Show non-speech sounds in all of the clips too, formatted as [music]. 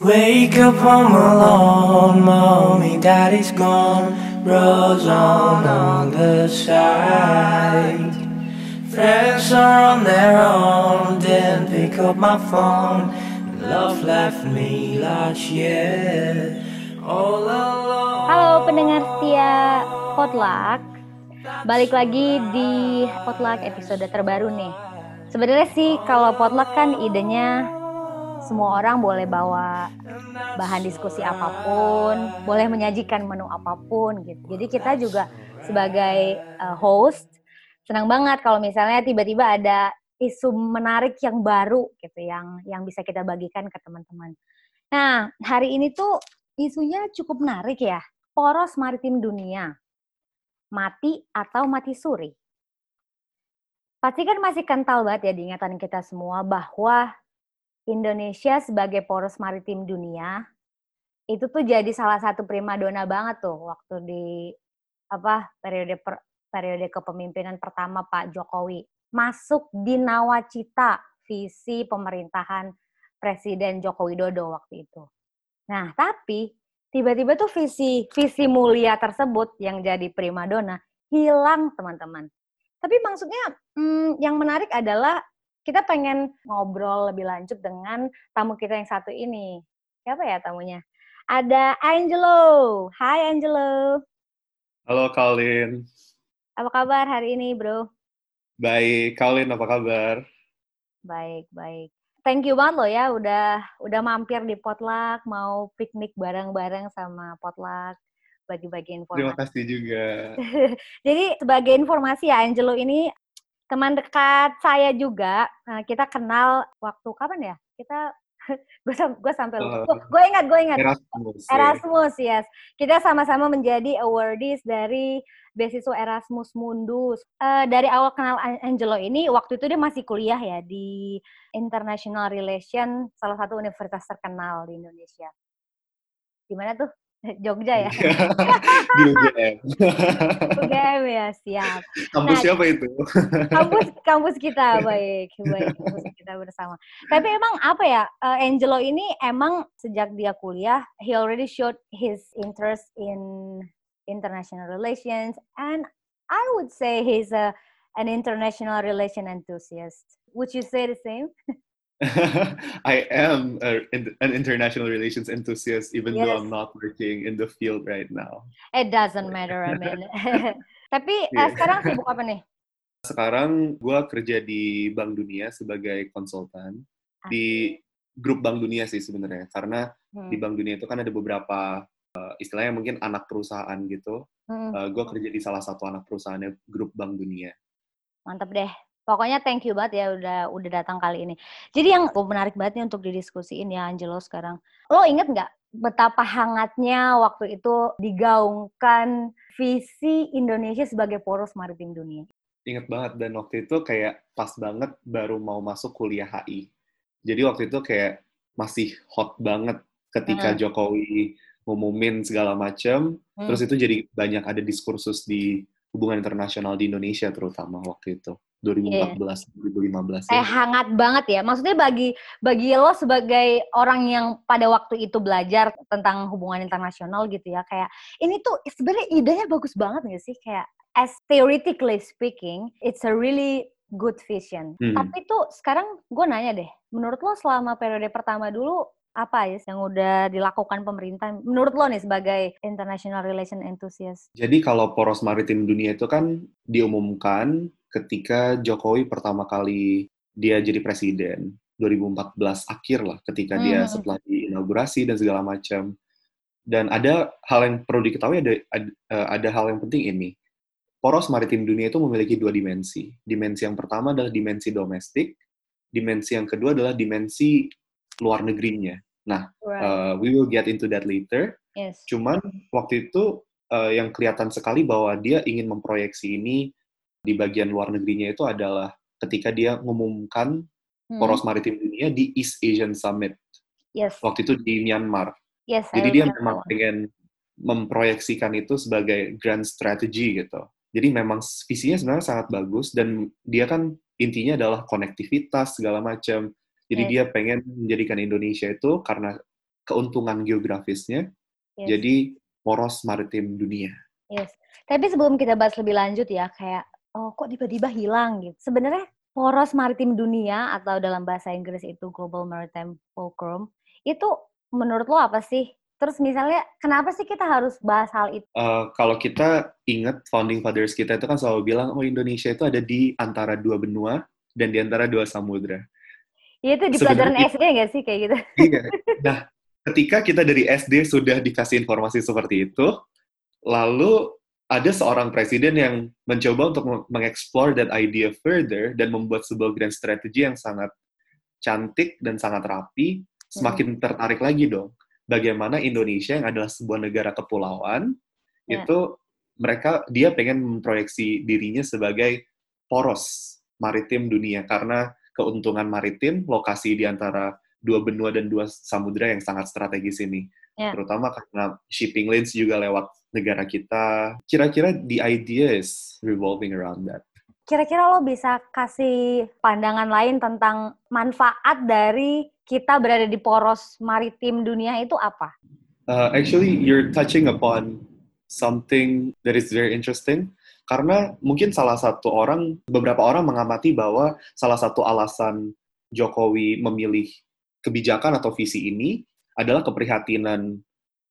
Wake up home alone, mommy, daddy's gone. Bros on other side. Friends are on their own, didn't pick up my phone. Love left me last year. All alone. Halo pendengar setia Potluck. Balik lagi di Potluck episode terbaru nih. Sebenarnya sih kalau Potluck kan idenya semua orang boleh bawa bahan diskusi apa pun, boleh menyajikan menu apa pun gitu. Jadi kita juga sebagai uh, host senang banget kalau misalnya tiba-tiba ada isu menarik yang baru gitu yang yang bisa kita bagikan ke teman-teman. Nah, hari ini tuh isunya cukup menarik ya. Poros maritim dunia. Mati atau mati suri. Pasti kan masih kental banget ya diingatan kita semua bahwa Indonesia sebagai poros maritim dunia itu tuh jadi salah satu primadona banget tuh waktu di apa periode per, periode kepemimpinan pertama Pak Jokowi masuk di nawacita visi pemerintahan Presiden Joko Widodo waktu itu. Nah, tapi tiba-tiba tuh visi visi mulia tersebut yang jadi primadona hilang, teman-teman. Tapi maksudnya hmm, yang menarik adalah kita pengen ngobrol lebih lanjut dengan tamu kita yang satu ini. Siapa ya tamunya? Ada Angelo. Hai Angelo. Halo Colin. Apa kabar hari ini, Bro? Baik, Colin apa kabar? Baik, baik. Thank you banget loh ya udah udah mampir di Potluck, mau piknik bareng-bareng sama Potluck, bagi-bagi informasi. Terima kasih juga. [laughs] Jadi sebagai informasi ya Angelo ini teman dekat saya juga. Nah, kita kenal waktu kapan ya? Kita [laughs] gue gue sampai lupa. Uh, gue ingat, gue ingat. Erasmus. Erasmus, yes. Kita sama-sama menjadi awardees dari beasiswa Erasmus Mundus. Uh, dari awal kenal Angelo ini, waktu itu dia masih kuliah ya di International Relation, salah satu universitas terkenal di Indonesia. Gimana tuh? Jogja ya? [laughs] di UGM. UGM ya, siap. Kampus nah, siapa itu? kampus kampus kita, baik. Baik, kampus kita bersama. Tapi emang apa ya, Angelo ini emang sejak dia kuliah, he already showed his interest in international relations and I would say he's a an international relation enthusiast. Would you say the same? [laughs] [laughs] I am a, an international relations enthusiast, even yes. though I'm not working in the field right now. It doesn't matter, I mean. [laughs] Tapi yeah. uh, sekarang sibuk apa nih? Sekarang gue kerja di Bank Dunia sebagai konsultan ah. di grup Bank Dunia sih sebenarnya, karena hmm. di Bank Dunia itu kan ada beberapa uh, istilahnya mungkin anak perusahaan gitu. Hmm. Uh, gue kerja di salah satu anak perusahaannya grup Bank Dunia. Mantap deh. Pokoknya thank you banget ya udah udah datang kali ini. Jadi yang menarik banget nih untuk didiskusiin ya Angelo sekarang. Lo inget nggak betapa hangatnya waktu itu digaungkan visi Indonesia sebagai poros maritim dunia? Ingat banget dan waktu itu kayak pas banget baru mau masuk kuliah HI. Jadi waktu itu kayak masih hot banget ketika hmm. Jokowi ngumumin segala macam. Hmm. Terus itu jadi banyak ada diskursus di hubungan internasional di Indonesia terutama waktu itu. 2014 yeah. 2015 ya. Eh hangat banget ya. Maksudnya bagi bagi lo sebagai orang yang pada waktu itu belajar tentang hubungan internasional gitu ya kayak ini tuh sebenarnya idenya bagus banget gak sih kayak as theoretically speaking it's a really good vision. Hmm. Tapi tuh sekarang gue nanya deh, menurut lo selama periode pertama dulu apa ya yang udah dilakukan pemerintah menurut lo nih sebagai international relation enthusiast? Jadi kalau poros maritim dunia itu kan diumumkan ketika Jokowi pertama kali dia jadi presiden 2014 akhir lah ketika hmm. dia setelah diinaugurasi dan segala macam dan ada hal yang perlu diketahui ada, ada eh, ada hal yang penting ini poros maritim dunia itu memiliki dua dimensi dimensi yang pertama adalah dimensi domestik dimensi yang kedua adalah dimensi luar negerinya nah right. uh, we will get into that later yes. cuman waktu itu uh, yang kelihatan sekali bahwa dia ingin memproyeksi ini di bagian luar negerinya itu adalah ketika dia mengumumkan hmm. poros maritim dunia di East Asian Summit. Yes. Waktu itu di Myanmar. Yes, Jadi dia memang pengen memproyeksikan itu sebagai grand strategy gitu. Jadi memang visinya sebenarnya sangat bagus dan dia kan intinya adalah konektivitas segala macam. Jadi yes. dia pengen menjadikan Indonesia itu karena keuntungan geografisnya Yes. jadi poros maritim dunia. Yes. Tapi sebelum kita bahas lebih lanjut ya, kayak oh kok tiba-tiba hilang gitu. Sebenarnya poros maritim dunia atau dalam bahasa Inggris itu Global Maritime Fulcrum itu menurut lo apa sih? Terus misalnya kenapa sih kita harus bahas hal itu? Eh, kalau kita ingat founding fathers kita itu kan selalu bilang oh Indonesia itu ada di antara dua benua dan di antara dua samudra. Ya itu di pelajaran Sebenarnya- SD nggak sih kayak gitu? Iya. Nah, ketika kita dari SD sudah dikasih informasi seperti itu, lalu ada seorang presiden yang mencoba untuk meng- mengeksplor that idea further dan membuat sebuah grand strategy yang sangat cantik dan sangat rapi, semakin tertarik lagi dong. Bagaimana Indonesia yang adalah sebuah negara kepulauan, Ya. itu mereka dia pengen memproyeksi dirinya sebagai poros maritim dunia karena keuntungan maritim lokasi di antara dua benua dan dua samudra yang sangat strategis ini. Ya. Terutama karena shipping lanes juga lewat negara kita. Kira-kira the idea is revolving around that. Kira-kira lo bisa kasih pandangan lain tentang manfaat dari kita berada di poros maritim dunia itu apa? Uh, actually, you're touching upon something that is very interesting. Karena mungkin salah satu orang, beberapa orang mengamati bahwa salah satu alasan Jokowi memilih kebijakan atau visi ini adalah keprihatinan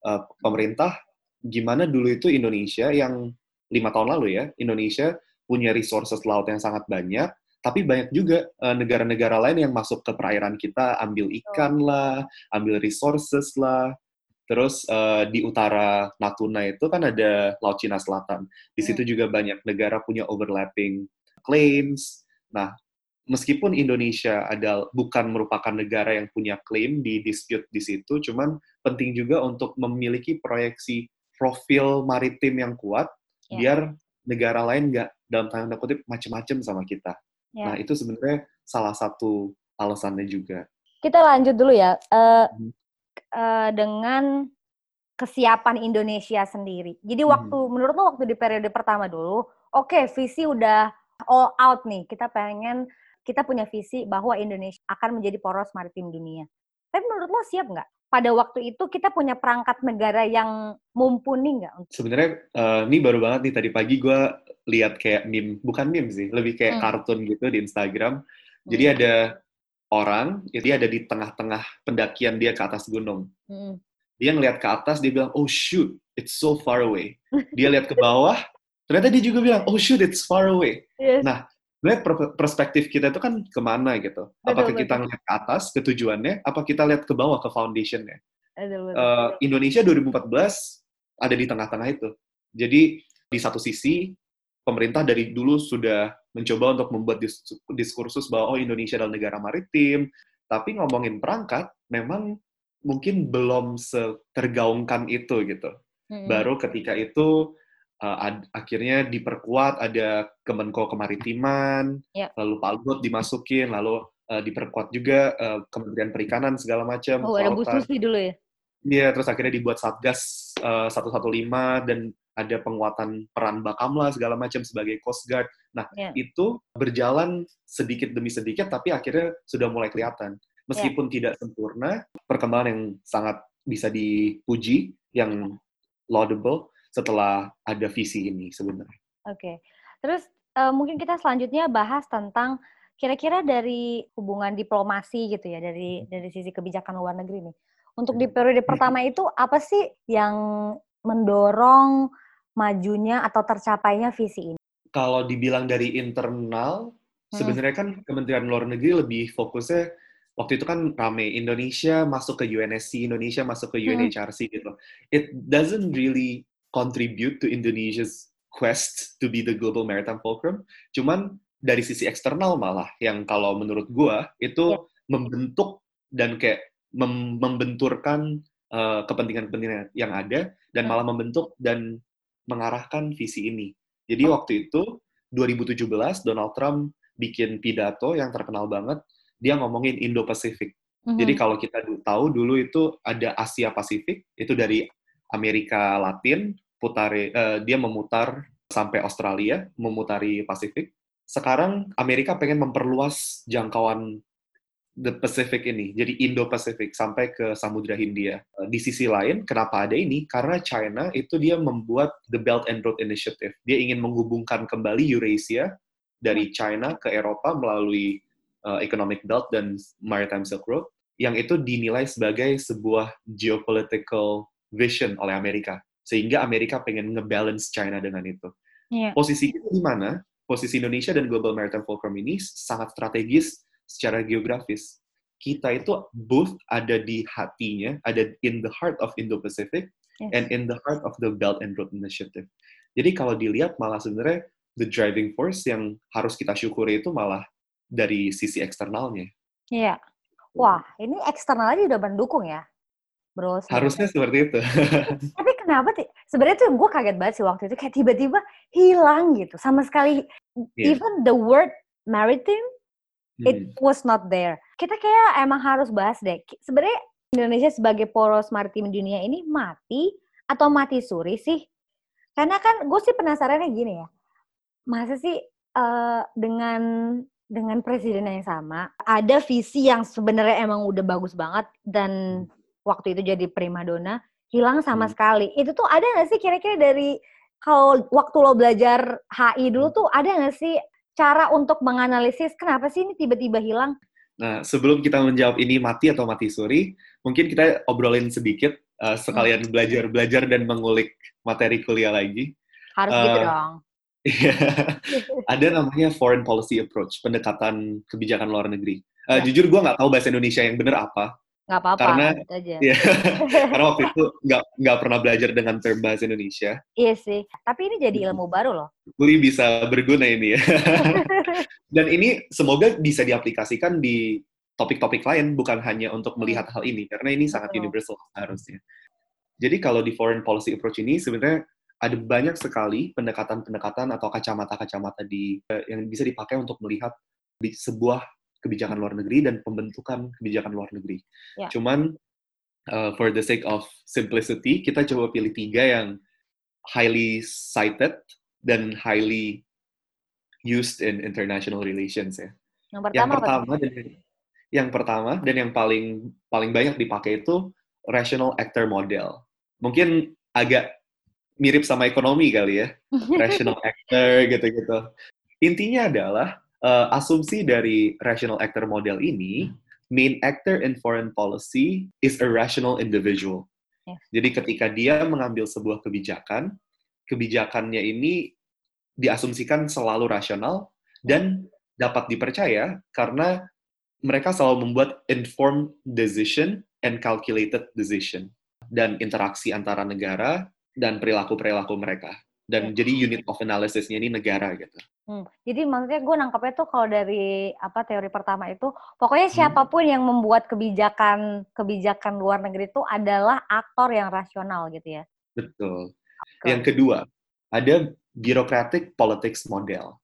uh, pemerintah gimana dulu itu Indonesia yang lima tahun lalu ya, Indonesia punya resources laut yang sangat banyak, tapi banyak juga uh, negara-negara lain yang masuk ke perairan kita, ambil ikan lah, ambil resources lah. Terus uh, di utara Natuna itu kan ada Laut Cina Selatan. Di situ juga banyak negara punya overlapping claims. Nah, meskipun Indonesia ada bukan merupakan negara yang punya claim di dispute di situ, cuman penting juga untuk memiliki proyeksi profil maritim yang kuat Ya. biar negara lain nggak dalam tanda kutip macem-macem sama kita. Ya. Nah, itu sebenarnya salah satu alasannya juga. Kita lanjut dulu ya Hmm. Eh, dengan kesiapan Indonesia sendiri. Jadi Hmm. waktu menurut lo waktu di periode pertama dulu, oke visi udah all out nih. Kita pengen kita punya visi bahwa Indonesia akan menjadi poros maritim dunia. Tapi menurut lo siap nggak? Pada waktu itu kita punya perangkat negara yang mumpuni nggak? Sebenarnya eh, ini baru banget nih tadi pagi gue lihat kayak meme, bukan meme sih, lebih kayak Hmm. kartun gitu di Instagram. Jadi Hmm. ada orang, dia ada di tengah-tengah pendakian dia ke atas gunung. Hmm. Dia ngeliat ke atas, dia bilang, oh shoot, it's so far away. Dia lihat ke bawah, ternyata dia juga bilang, oh shoot, it's far away. Yes. Nah, per- perspektif kita itu kan ke mana gitu? Apakah Betul, kita betul. ngeliat ke atas, ke tujuannya, apa kita lihat ke bawah, ke foundationnya? Betul, betul. Eh, Indonesia 2014 ada di tengah-tengah itu. Jadi di satu sisi pemerintah dari dulu sudah mencoba untuk membuat dis- diskursus bahwa oh Indonesia adalah negara maritim, tapi ngomongin perangkat memang mungkin belum setergaungkan itu gitu. Mm-mm. Baru ketika itu uh, ad- akhirnya diperkuat ada Kemenko Kemaritiman, Ya. lalu Pak Luhut dimasukin, lalu uh, diperkuat juga uh, Kementerian Perikanan segala macam. Oh, ada Bu. Susi dulu ya? Iya, terus akhirnya dibuat Satgas uh, 115 dan ada penguatan peran Bakamla segala macam sebagai Coast Guard. Nah, Ya. itu berjalan sedikit demi sedikit tapi akhirnya sudah mulai kelihatan. Meskipun tidak sempurna, perkembangan yang sangat bisa dipuji, yang laudable setelah ada visi ini sebenarnya. Oke. Terus eh, mungkin kita selanjutnya bahas tentang kira-kira dari hubungan diplomasi gitu ya dari dari sisi kebijakan luar negeri nih. Untuk di periode pertama itu apa sih yang mendorong majunya atau tercapainya visi ini? Kalau dibilang dari internal, Hmm. sebenarnya kan Kementerian Luar Negeri lebih fokusnya waktu itu kan rame Indonesia masuk ke UNSC, Indonesia masuk ke Hmm. UNHRC gitu. It doesn't really contribute to Indonesia's quest to be the global maritime fulcrum. Cuman dari sisi eksternal malah yang kalau menurut gua itu Ya. membentuk dan kayak mem- membenturkan uh, kepentingan-kepentingan yang ada dan Hmm. malah membentuk dan mengarahkan visi ini. Jadi waktu itu 2017 Donald Trump bikin pidato yang terkenal banget. Dia ngomongin Indo-Pasifik. Jadi Mhm. kalau kita tahu dulu itu ada Asia Pasifik, itu dari Amerika Latin, putari eh, dia memutar sampai Australia, memutari Pasifik. Sekarang Amerika pengen memperluas jangkauan the Pacific ini, jadi Indo-Pacific sampai ke Samudra Hindia. Uh, Di sisi lain, kenapa ada ini? Karena China itu dia membuat the Belt and Road Initiative. Dia ingin menghubungkan kembali Eurasia dari China ke Eropa melalui uh, Economic Belt dan Maritime Silk Road, yang itu dinilai sebagai sebuah geopolitical vision oleh Amerika. Sehingga Amerika pengen ngebalance China dengan itu. Iya. Posisi itu di mana? Posisi Indonesia dan Global Maritime Fulcrum ini sangat strategis secara geografis. Kita itu both ada di hatinya, ada in the heart of Indo-Pacific, Yes. and in the heart of the Belt and Road Initiative. Jadi kalau dilihat malah sebenarnya the driving force yang harus kita syukuri itu malah dari sisi eksternalnya. Iya. Wah, ini eksternal aja udah mendukung ya, bro. sebenarnya. Harusnya seperti itu. [laughs] Tapi kenapa sih? Sebenarnya tuh gue kaget banget sih waktu itu kayak tiba-tiba hilang gitu, sama sekali. Iya. Even the word maritime it Hmm. was not there. Kita kayak emang harus bahas deh. Sebenarnya Indonesia sebagai poros maritim dunia ini mati atau mati suri sih? Karena kan gue sih penasarannya gini ya. Masa sih eh, dengan dengan presiden yang sama ada visi yang sebenarnya emang udah bagus banget dan waktu itu jadi primadona hilang sama Hmm. sekali. Itu tuh ada nggak sih kira-kira dari kalau waktu lo belajar HI dulu Hmm. tuh ada nggak sih cara untuk menganalisis kenapa sih ini tiba-tiba hilang? Nah, sebelum kita menjawab ini mati atau mati suri, mungkin kita obrolin sedikit uh, sekalian belajar-belajar dan mengulik materi kuliah lagi. Harus gitu Eh, dong. Iya. [laughs] Ada namanya foreign policy approach, pendekatan kebijakan luar negeri. Uh, Ya. Jujur gue nggak tahu bahasa Indonesia yang bener apa, Nggak apa-apa, karena- gitu aja. Iya. [laughs] karena waktu itu nggak nggak pernah belajar dengan term bahasa Indonesia. Iya sih. Tapi ini jadi ilmu baru loh. Kuli bisa berguna ini ya. [laughs] Dan ini semoga bisa diaplikasikan di topik-topik lain, bukan hanya untuk melihat hal ini, karena ini sangat Betul. universal harusnya. Jadi kalau di foreign policy approach ini sebenarnya ada banyak sekali pendekatan-pendekatan atau kacamata-kacamata di eh, yang bisa dipakai untuk melihat di sebuah kebijakan luar negeri dan pembentukan kebijakan luar negeri. Ya. Cuman uh, for the sake of simplicity, kita coba pilih tiga yang highly cited dan highly used in international relations ya. Yang Yang pertama, apa tuh? pertama dan yang pertama dan yang paling paling banyak dipakai itu rational actor model. Mungkin agak mirip sama ekonomi kali ya, [laughs] rational actor gitu-gitu. Intinya adalah eh, asumsi dari rational actor model ini, main actor in foreign policy is a rational individual. Yes. Jadi ketika dia mengambil sebuah kebijakan, kebijakannya ini diasumsikan selalu rasional dan dapat dipercaya karena mereka selalu membuat informed decision and calculated decision dan interaksi antara negara dan perilaku-perilaku mereka. Dan jadi unit of analysis-nya ini negara gitu. Hmm, Jadi maksudnya gue nangkapnya tuh kalau dari apa teori pertama itu, pokoknya Hmm. siapa pun yang membuat kebijakan kebijakan luar negeri itu adalah aktor yang rasional gitu ya. Betul. Oke. Yang kedua, ada bureaucratic politics model.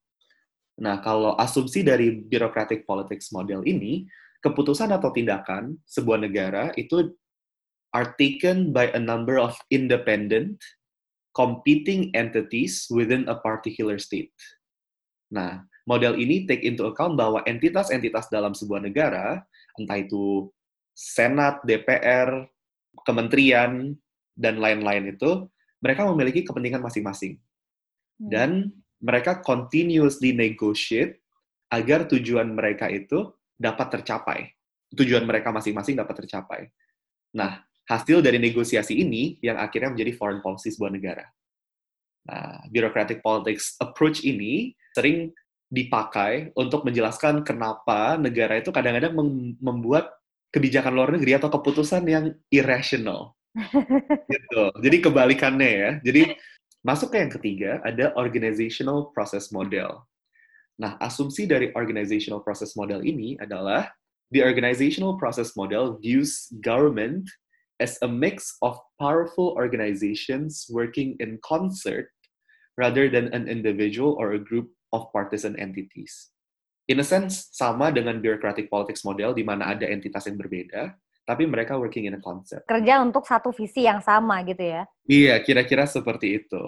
Nah, kalau asumsi dari bureaucratic politics model ini, keputusan atau tindakan sebuah negara itu are taken by a number of independent competing entities within a particular state. Nah, model ini take into account bahwa entitas-entitas dalam sebuah negara, entah itu Senat, DPR, kementerian, dan lain-lain itu, mereka memiliki kepentingan masing-masing. Hmm. Dan mereka continuously negotiate agar tujuan mereka itu dapat tercapai. Tujuan mereka masing-masing dapat tercapai. Nah, hasil dari negosiasi ini yang akhirnya menjadi foreign policy sebuah negara. Nah, bureaucratic politics approach ini sering dipakai untuk menjelaskan kenapa negara itu kadang-kadang mem- membuat kebijakan luar negeri atau keputusan yang irrational. [laughs] gitu. Jadi kebalikannya ya. Jadi masuk ke yang ketiga ada organizational process model. Nah, asumsi dari organizational process model ini adalah the organizational process model views government as a mix of powerful organizations working in concert rather than an individual or a group of partisan entities. In a sense, sama dengan bureaucratic politics model di mana ada entitas yang berbeda, tapi mereka working in a concept. Kerja untuk satu visi yang sama gitu ya. Iya, kira-kira seperti itu.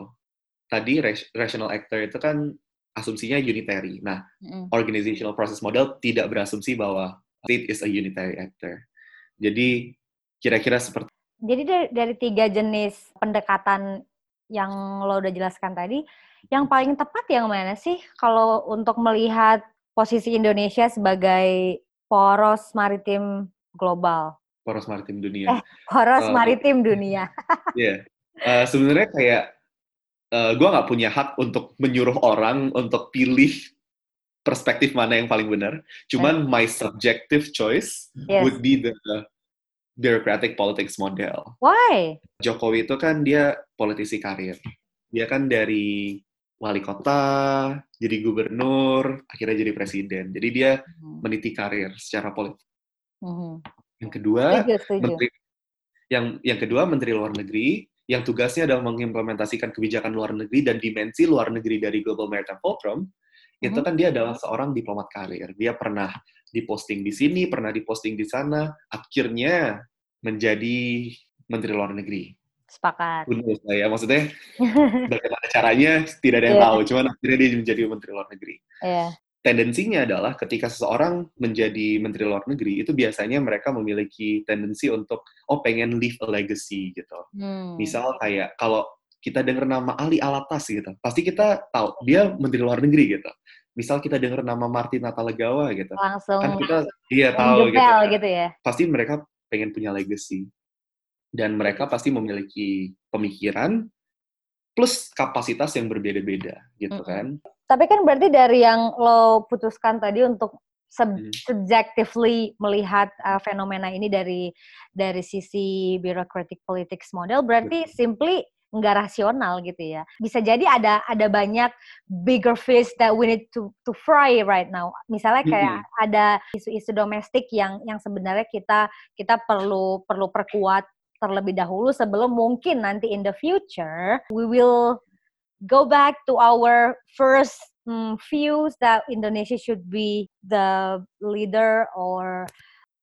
Tadi rational actor itu kan asumsinya unitary. Nah, Mm. organizational process model tidak berasumsi bahwa state is a unitary actor. Jadi kira-kira seperti Jadi dari, dari tiga jenis pendekatan yang lo udah jelaskan tadi, yang paling tepat yang mana sih kalau untuk melihat posisi Indonesia sebagai poros maritim global? poros maritim dunia. Eh, poros Uh, maritim [laughs] dunia. Iya. Eh, sebenarnya kayak eh, gue nggak punya hak untuk menyuruh orang untuk pilih perspektif mana yang paling benar. Cuman my subjective choice Yes. would be the bureaucratic politics model. Why? Jokowi itu kan dia politisi karir. Dia kan dari wali kota, jadi gubernur, akhirnya jadi presiden. Jadi dia Hmm. meniti karir secara politik. Mhm. Yang kedua, Setuju, setuju. menteri yang yang kedua menteri luar negeri yang tugasnya adalah mengimplementasikan kebijakan luar negeri dan dimensi luar negeri dari Global Maritime Forum itu Mhm. kan dia adalah seorang diplomat karir dia pernah diposting di sini pernah diposting di sana akhirnya menjadi menteri luar negeri Sepakat. Menurut saya maksudnya [laughs] bagaimana caranya tidak ada yang Iya. tahu cuman akhirnya dia menjadi menteri luar negeri Iya. tendensinya adalah ketika seseorang menjadi menteri luar negeri itu biasanya mereka memiliki tendensi untuk oh pengen leave a legacy gitu. Hmm. Misal kayak kalau kita dengar nama Ali Alatas gitu, pasti kita tahu dia menteri luar negeri gitu. Misal kita dengar nama Martin Natalegawa gitu, langsung kan kita iya tahu gitu. kan. gitu ya. Pasti mereka pengen punya legacy dan mereka pasti memiliki pemikiran plus kapasitas yang berbeda-beda gitu Mm-mm. kan. Tapi kan berarti dari yang lo putuskan tadi untuk sub- Hmm. subjectively melihat uh, fenomena ini dari dari sisi bureaucratic politics model berarti simply nggak rasional gitu ya. Bisa jadi ada ada banyak bigger fish that we need to to fry right now. Misalnya kayak ada isu-isu domestik yang yang sebenarnya kita kita perlu perlu perkuat terlebih dahulu sebelum mungkin nanti in the future we will go back to our first mm, views that Indonesia should be the leader or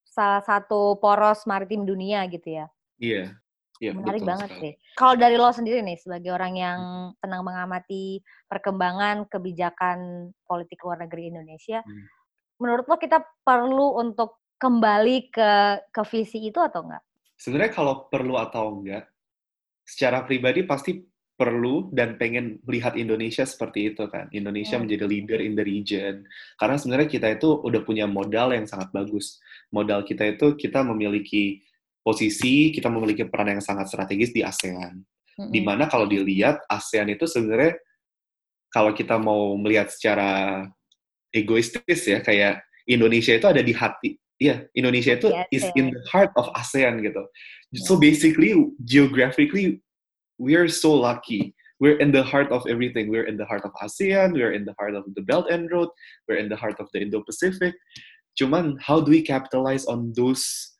salah satu poros maritim dunia gitu ya. Iya. Iya, Menarik betul banget sekali. sih. Kalau dari lo sendiri nih sebagai orang yang senang mengamati perkembangan kebijakan politik luar negeri Indonesia, Hmm. menurut lo kita perlu untuk kembali ke ke visi itu atau enggak? Sebenarnya kalau perlu atau enggak, secara pribadi pasti perlu dan pengen melihat Indonesia seperti itu kan. Indonesia Hmm. menjadi leader in the region. Karena sebenarnya kita itu udah punya modal yang sangat bagus. Modal kita itu kita memiliki posisi, kita memiliki peran yang sangat strategis di ASEAN. Mm-mm. Di mana kalau dilihat ASEAN itu sebenarnya kalau kita mau melihat secara egoistis ya kayak Indonesia itu ada di hati Iya, Indonesia itu Di is in the heart of ASEAN gitu. So basically, geographically, we are so lucky. We're in the heart of everything. We're in the heart of ASEAN. We're in the heart of the Belt and Road. We're in the heart of the Indo-Pacific. Cuman, how do we capitalize on those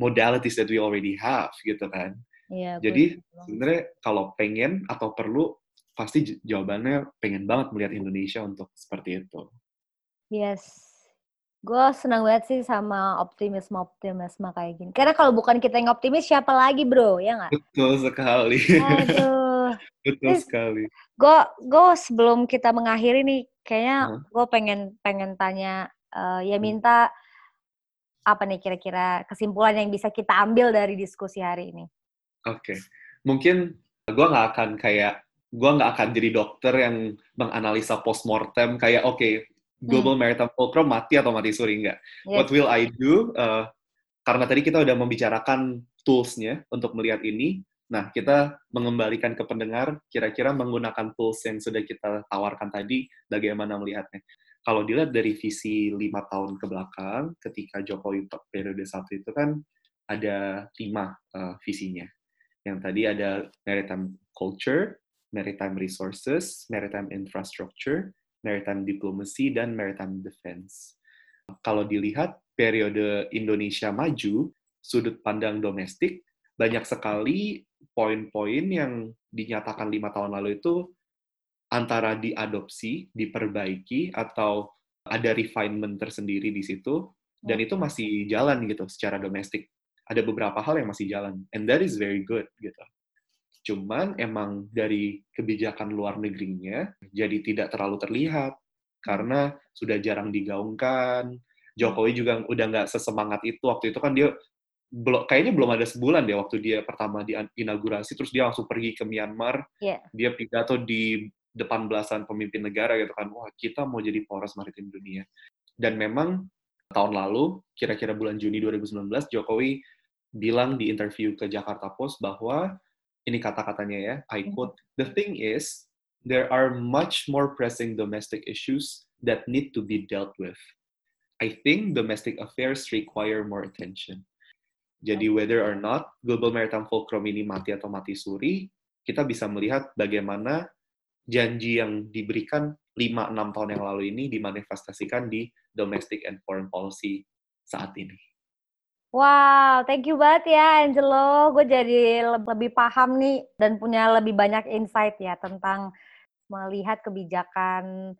modalities that we already have, gitu kan? Iya, Jadi. Sebenarnya kalau pengen atau perlu, pasti jawabannya pengen banget melihat Indonesia untuk seperti itu. Yes. Gue senang banget sih sama optimisme-optimisme kayak gini. Karena kalau bukan kita yang optimis, siapa lagi bro? Ya nggak? Betul sekali. Aduh. [laughs] Betul Terus- sekali. Gue gue sebelum kita mengakhiri nih, kayaknya Hah? gue pengen pengen tanya, eh, ya Hmm. Apa nih kira-kira kesimpulan yang bisa kita ambil dari diskusi hari ini? Oke, mungkin gue nggak akan kayak gue nggak akan jadi dokter yang menganalisa postmortem kayak oke global maritime fulcrum mati atau mati suri nggak. Yes. What will I do? Uh, karena tadi kita udah membicarakan toolsnya untuk melihat ini. Nah, kita mengembalikan ke pendengar kira-kira menggunakan tools yang sudah kita tawarkan tadi bagaimana melihatnya. Kalau dilihat dari visi lima tahun ke belakang, ketika Jokowi periode satu itu kan ada lima uh, visinya yang tadi ada maritime culture, maritime resources, maritime infrastructure, maritime diplomacy, dan maritime defense. Kalau dilihat periode Indonesia maju, sudut pandang domestik, banyak sekali poin-poin yang dinyatakan lima tahun lalu itu antara diadopsi, diperbaiki, atau ada refinement tersendiri di situ, dan itu masih jalan gitu secara domestik. Ada beberapa hal yang masih jalan and that is very good gitu. Cuman emang dari kebijakan luar negerinya jadi tidak terlalu terlihat karena sudah jarang digaungkan. Jokowi juga udah nggak sesemangat itu waktu itu kan dia belum kayaknya belum ada sebulan deh waktu dia pertama di inaugurasi terus dia langsung pergi ke Myanmar. Yeah. dia pidato di depan belasan pemimpin negara gitu kan wah kita mau jadi poros maritim dunia. Dan memang tahun lalu kira-kira bulan Juni 2019 Jokowi bilang di interview ke Jakarta Post bahwa ini kata-katanya ya I Mm-hmm. quote the thing is there are much more pressing domestic issues that need to be dealt with. I think domestic affairs require more attention. Jadi whether or not Global Maritime Fulcrum ini mati atau mati suri, kita bisa melihat bagaimana janji yang diberikan 5-6 tahun yang lalu ini dimanifestasikan di domestic and foreign policy saat ini. Wow, thank you banget ya Angelo. Gue jadi lebih paham nih dan punya lebih banyak insight ya tentang melihat kebijakan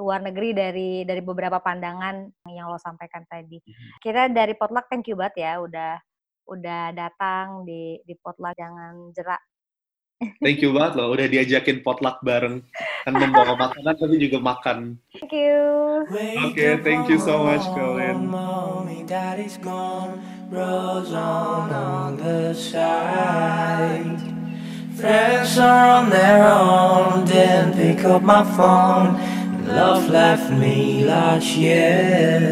luar negeri dari dari beberapa pandangan yang lo sampaikan tadi. Kita dari Potluck thank you banget ya udah udah datang di di Potluck jangan jerak. Thank you banget loh, udah diajakin potluck bareng. Kan membawa makanan tapi juga makan. Thank you. Okay, thank you so much, Colin. Mommy, daddy's gone. Rose on on the side. Friends are on their own. Didn't pick up my phone. Love left me last year.